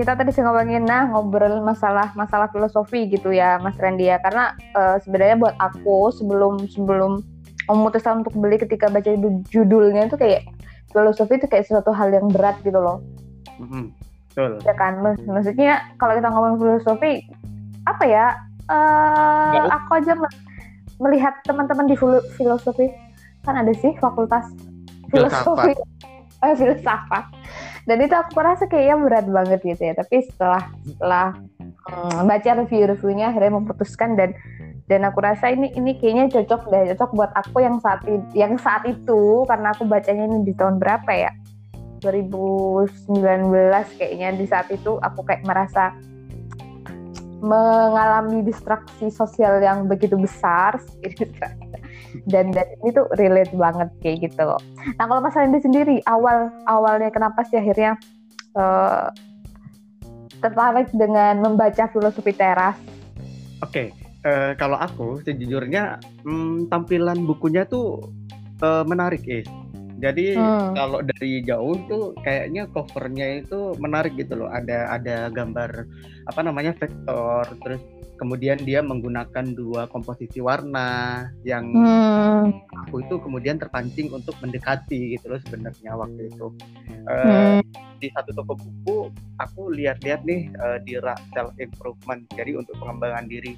kita tadi sih ngomongin nah ngobrol masalah masalah filosofi gitu ya Mas Randy ya karena uh, sebenarnya buat aku sebelum sebelum memutuskan untuk beli ketika baca judulnya itu kayak filosofi itu kayak sesuatu hal yang berat gitu loh. Mm-hmm. Betul. Ya kan, maksudnya kalau kita ngomong filosofi apa ya? Uh, aku aja melihat teman-teman di filosofi kan ada sih fakultas filosofi, eh, filsafat dan itu aku merasa kayaknya berat banget gitu ya. Tapi setelah setelah hmm, baca review-reviewnya akhirnya memutuskan dan dan aku rasa ini ini kayaknya cocok deh. Cocok buat aku yang saat yang saat itu. Karena aku bacanya ini di tahun berapa ya? 2019 kayaknya di saat itu aku kayak merasa mengalami distraksi sosial yang begitu besar gitu dan dan ini tuh relate banget kayak gitu loh. Nah kalau Mas Randy sendiri awal awalnya kenapa sih akhirnya uh, tertarik dengan membaca filosofi teras? Oke, okay. uh, eh, kalau aku sejujurnya hmm, tampilan bukunya tuh uh, menarik eh. Jadi hmm. kalau dari jauh tuh kayaknya covernya itu menarik gitu loh. Ada ada gambar apa namanya vektor, terus kemudian dia menggunakan dua komposisi warna yang hmm. aku itu kemudian terpancing untuk mendekati gitu loh sebenarnya waktu itu uh, di satu toko buku aku lihat-lihat nih uh, di rak self improvement jadi untuk pengembangan diri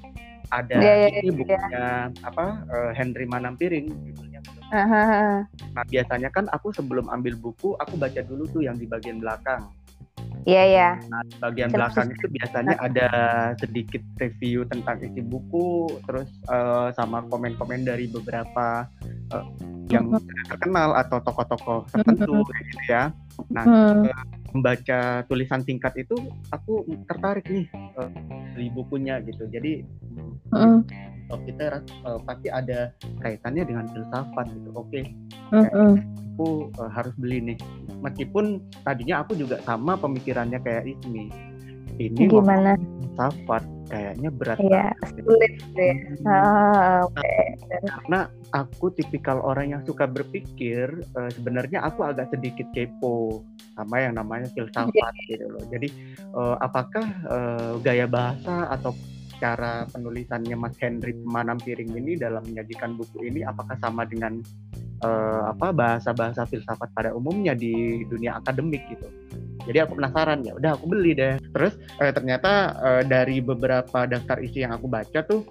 ada yeah, yeah, ini iya. bukunya yeah. apa uh, Henry Manampiring judulnya uh-huh. nah biasanya kan aku sebelum ambil buku aku baca dulu tuh yang di bagian belakang Iya ya. Nah, bagian belakang itu biasanya ada sedikit review tentang isi buku, terus uh, sama komen-komen dari beberapa uh, yang terkenal atau tokoh-tokoh tertentu gitu ya. Nah, hmm. uh, membaca tulisan singkat itu aku tertarik nih uh, di bukunya gitu. Jadi hmm. kita uh, pasti ada kaitannya dengan filsafat gitu. Oke. Okay. Hmm aku uh, harus beli nih. Meskipun tadinya aku juga sama pemikirannya kayak Ismi ini gimana? safat kayaknya berat ya, sulit deh. Hmm. oh, okay. karena aku tipikal orang yang suka berpikir uh, sebenarnya aku agak sedikit kepo sama yang namanya filsafat yeah. gitu loh. Jadi uh, apakah uh, gaya bahasa atau cara penulisannya Mas Henry Pemanam Piring ini dalam menyajikan buku ini apakah sama dengan uh, apa bahasa-bahasa filsafat pada umumnya di dunia akademik gitu. Jadi aku penasaran ya, udah aku beli deh. Terus uh, ternyata uh, dari beberapa daftar isi yang aku baca tuh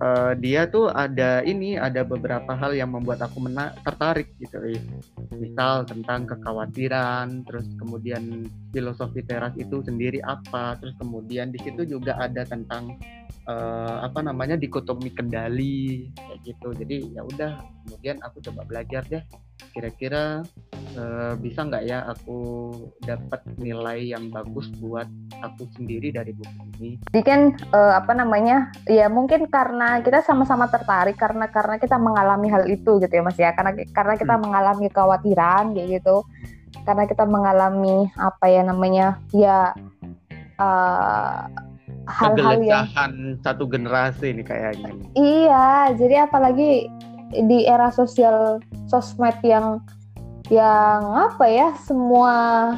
uh, dia tuh ada ini ada beberapa hal yang membuat aku mena tertarik gitu misal tentang kekhawatiran terus kemudian filosofi teras itu sendiri apa terus kemudian di situ juga ada tentang uh, apa namanya dikotomi kendali kayak gitu. Jadi ya udah kemudian aku coba belajar deh kira-kira uh, bisa nggak ya aku dapat nilai yang bagus buat aku sendiri dari buku ini. Jadi kan uh, apa namanya ya mungkin karena kita sama-sama tertarik karena karena kita mengalami hal itu gitu ya mas ya karena karena kita hmm. mengalami kekhawatiran kayak gitu karena kita mengalami apa ya namanya ya uh, hal-hal yang satu generasi ini kayaknya. Iya, jadi apalagi di era sosial sosmed yang yang apa ya semua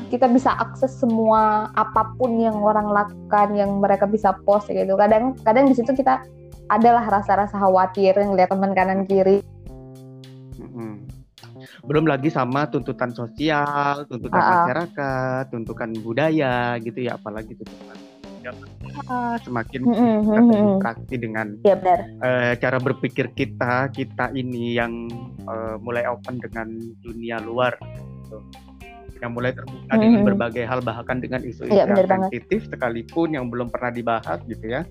kita bisa akses semua apa pun yang orang lakukan yang mereka bisa post gitu. Kadang kadang di situ kita adalah rasa-rasa khawatir yang lihat teman kanan kiri. Belum lagi sama tuntutan sosial tuntutan uh -uh. masyarakat tuntutan budaya gitu ya apalagi tuntutan semakin mm -hmm. kita dengan ya, benar. Uh, cara berpikir kita kita ini yang uh, mulai open dengan dunia luar gitu. yang mulai terbuka mm -hmm. dengan berbagai hal bahkan dengan isu-isu ya, yang sensitif sekalipun yang belum pernah dibahas gitu ya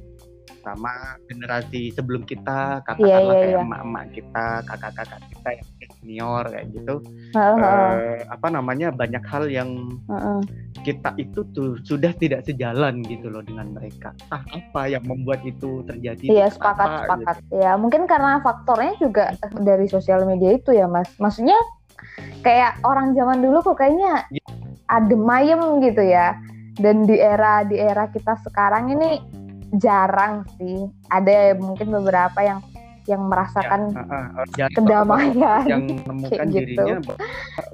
sama generasi sebelum kita katakanlah yeah, yeah, kayak yeah. emak-emak kita kakak-kakak kita yang senior kayak gitu uh, uh, uh. apa namanya banyak hal yang uh, uh. kita itu tuh sudah tidak sejalan gitu loh dengan mereka ah apa yang membuat itu terjadi iya sepakat apa, sepakat gitu. ya mungkin karena faktornya juga dari sosial media itu ya mas maksudnya kayak orang zaman dulu kok kayaknya ya. adem ayem gitu ya dan di era di era kita sekarang ini jarang sih. Ada mungkin beberapa yang yang merasakan ya, uh, uh, kedamaian yang menemukan gitu. dirinya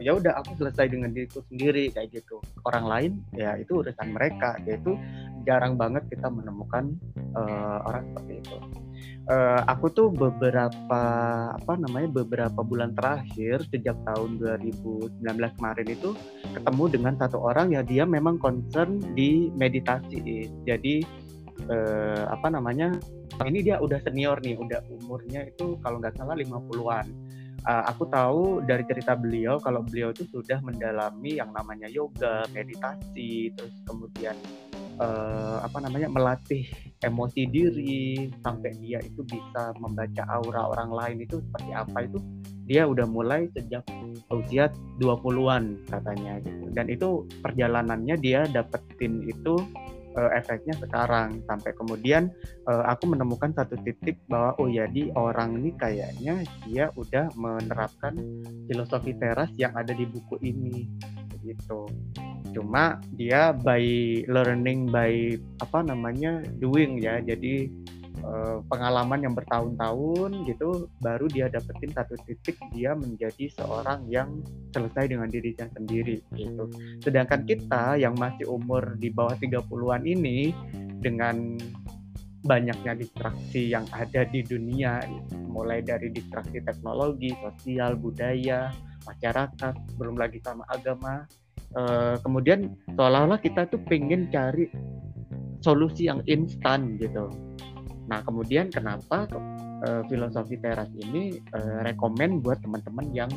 ya udah aku selesai dengan diriku sendiri kayak gitu. Orang lain ya itu urusan mereka. Yaitu jarang banget kita menemukan uh, orang seperti itu. Uh, aku tuh beberapa apa namanya beberapa bulan terakhir sejak tahun 2019 kemarin itu ketemu dengan satu orang ya dia memang concern di meditasi. Jadi uh, apa namanya ini dia udah senior nih, udah umurnya itu kalau nggak salah 50-an. Uh, eh, aku tahu dari cerita beliau kalau beliau itu sudah mendalami yang namanya yoga, meditasi, terus kemudian uh, apa namanya melatih emosi diri sampai dia itu bisa membaca aura orang lain itu seperti apa itu dia udah mulai sejak usia 20-an katanya gitu. Dan itu perjalanannya dia dapetin itu uh, efeknya sekarang. Sampai kemudian uh, aku menemukan satu titik bahwa oh ya orang ini kayaknya dia udah menerapkan filosofi teras yang ada di buku ini gitu. Cuma dia by learning by apa namanya doing ya. Jadi pengalaman yang bertahun-tahun gitu baru dia dapetin satu titik dia menjadi seorang yang selesai dengan dirinya sendiri gitu. Sedangkan kita yang masih umur di bawah 30-an ini dengan banyaknya distraksi yang ada di dunia mulai dari distraksi teknologi, sosial, budaya, masyarakat, belum lagi sama agama. Uh, kemudian seolah-olah kita tuh pengen cari solusi yang instan gitu Nah, kemudian kenapa uh, filosofi teras ini uh, rekomen buat teman-teman yang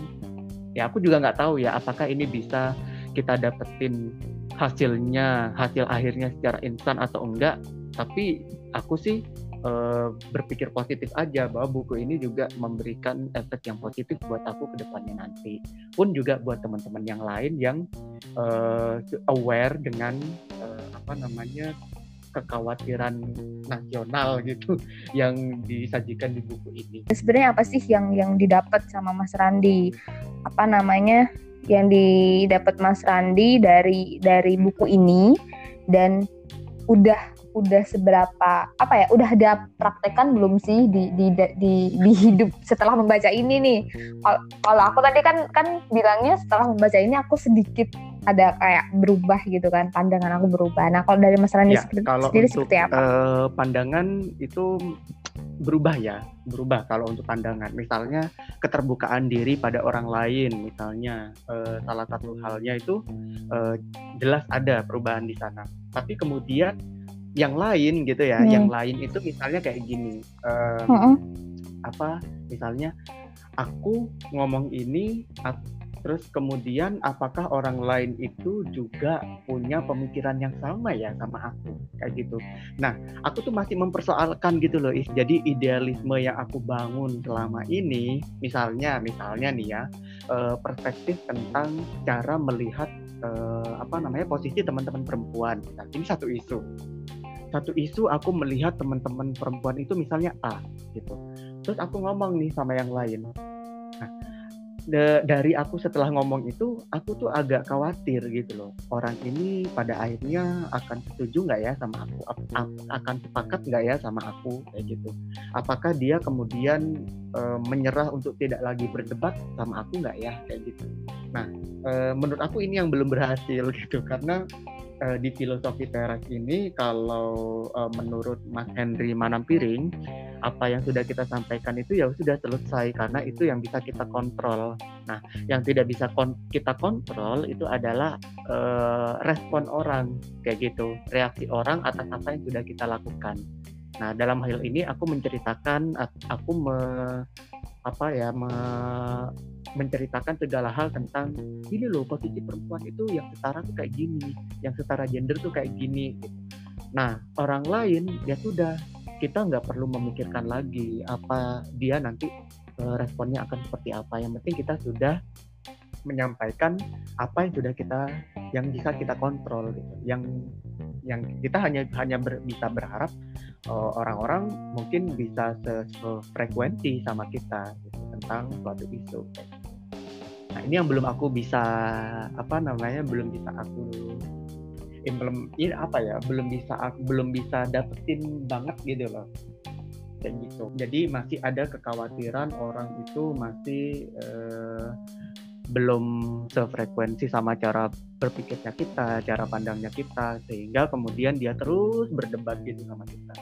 ya aku juga nggak tahu ya apakah ini bisa kita dapetin hasilnya, hasil akhirnya secara instan atau enggak. Tapi aku sih uh, berpikir positif aja bahwa buku ini juga memberikan efek yang positif buat aku ke depannya nanti. Pun juga buat teman-teman yang lain yang uh, aware dengan uh, apa namanya kekhawatiran nasional gitu yang disajikan di buku ini. Sebenarnya apa sih yang yang didapat sama Mas Randi? Apa namanya? Yang didapat Mas Randi dari dari buku ini dan udah udah seberapa apa ya udah ada praktekan belum sih di di di, di hidup setelah membaca ini nih kalau aku tadi kan kan bilangnya setelah membaca ini aku sedikit ada kayak berubah gitu kan pandangan aku berubah. Nah kalau dari Mas Rani ya, kalau sendiri untuk, seperti apa? Uh, pandangan itu berubah ya, berubah kalau untuk pandangan. Misalnya keterbukaan diri pada orang lain, misalnya uh, salah satu halnya itu uh, jelas ada perubahan di sana. Tapi kemudian yang lain gitu ya, hmm. yang lain itu misalnya kayak gini, uh, hmm. apa? Misalnya aku ngomong ini, Terus kemudian apakah orang lain itu juga punya pemikiran yang sama ya sama aku kayak gitu. Nah, aku tuh masih mempersoalkan gitu loh, Is. Jadi idealisme yang aku bangun selama ini, misalnya misalnya nih ya, eh, perspektif tentang cara melihat eh, apa namanya posisi teman-teman perempuan. Nah, ini satu isu. Satu isu aku melihat teman-teman perempuan itu misalnya A gitu. Terus aku ngomong nih sama yang lain. Nah, dari aku setelah ngomong itu aku tuh agak khawatir gitu loh. Orang ini pada akhirnya akan setuju nggak ya sama aku? Akan sepakat nggak ya sama aku? Kayak gitu. Apakah dia kemudian e, menyerah untuk tidak lagi berdebat sama aku nggak ya? Kayak gitu. Nah e, menurut aku ini yang belum berhasil gitu. Karena e, di filosofi teras ini kalau e, menurut Mas Henry Manampiring apa yang sudah kita sampaikan itu ya sudah selesai karena itu yang bisa kita kontrol. Nah, yang tidak bisa kon kita kontrol itu adalah uh, respon orang kayak gitu, reaksi orang atas apa yang sudah kita lakukan. Nah, dalam hal ini aku menceritakan aku me, apa ya me, menceritakan segala hal tentang ini loh posisi perempuan itu yang setara tuh kayak gini, yang setara gender tuh kayak gini. Nah, orang lain ya sudah kita nggak perlu memikirkan lagi apa dia nanti uh, responnya akan seperti apa. Yang penting kita sudah menyampaikan apa yang sudah kita yang bisa kita kontrol gitu. Yang yang kita hanya hanya ber, bisa berharap uh, orang-orang mungkin bisa sefrekuensi sama kita gitu, tentang suatu isu. Nah ini yang belum aku bisa apa namanya belum bisa aku implement ini apa ya belum bisa belum bisa dapetin banget gitu loh kayak gitu. Jadi masih ada kekhawatiran orang itu masih uh, belum sefrekuensi sama cara berpikirnya kita, cara pandangnya kita, sehingga kemudian dia terus berdebat gitu sama kita.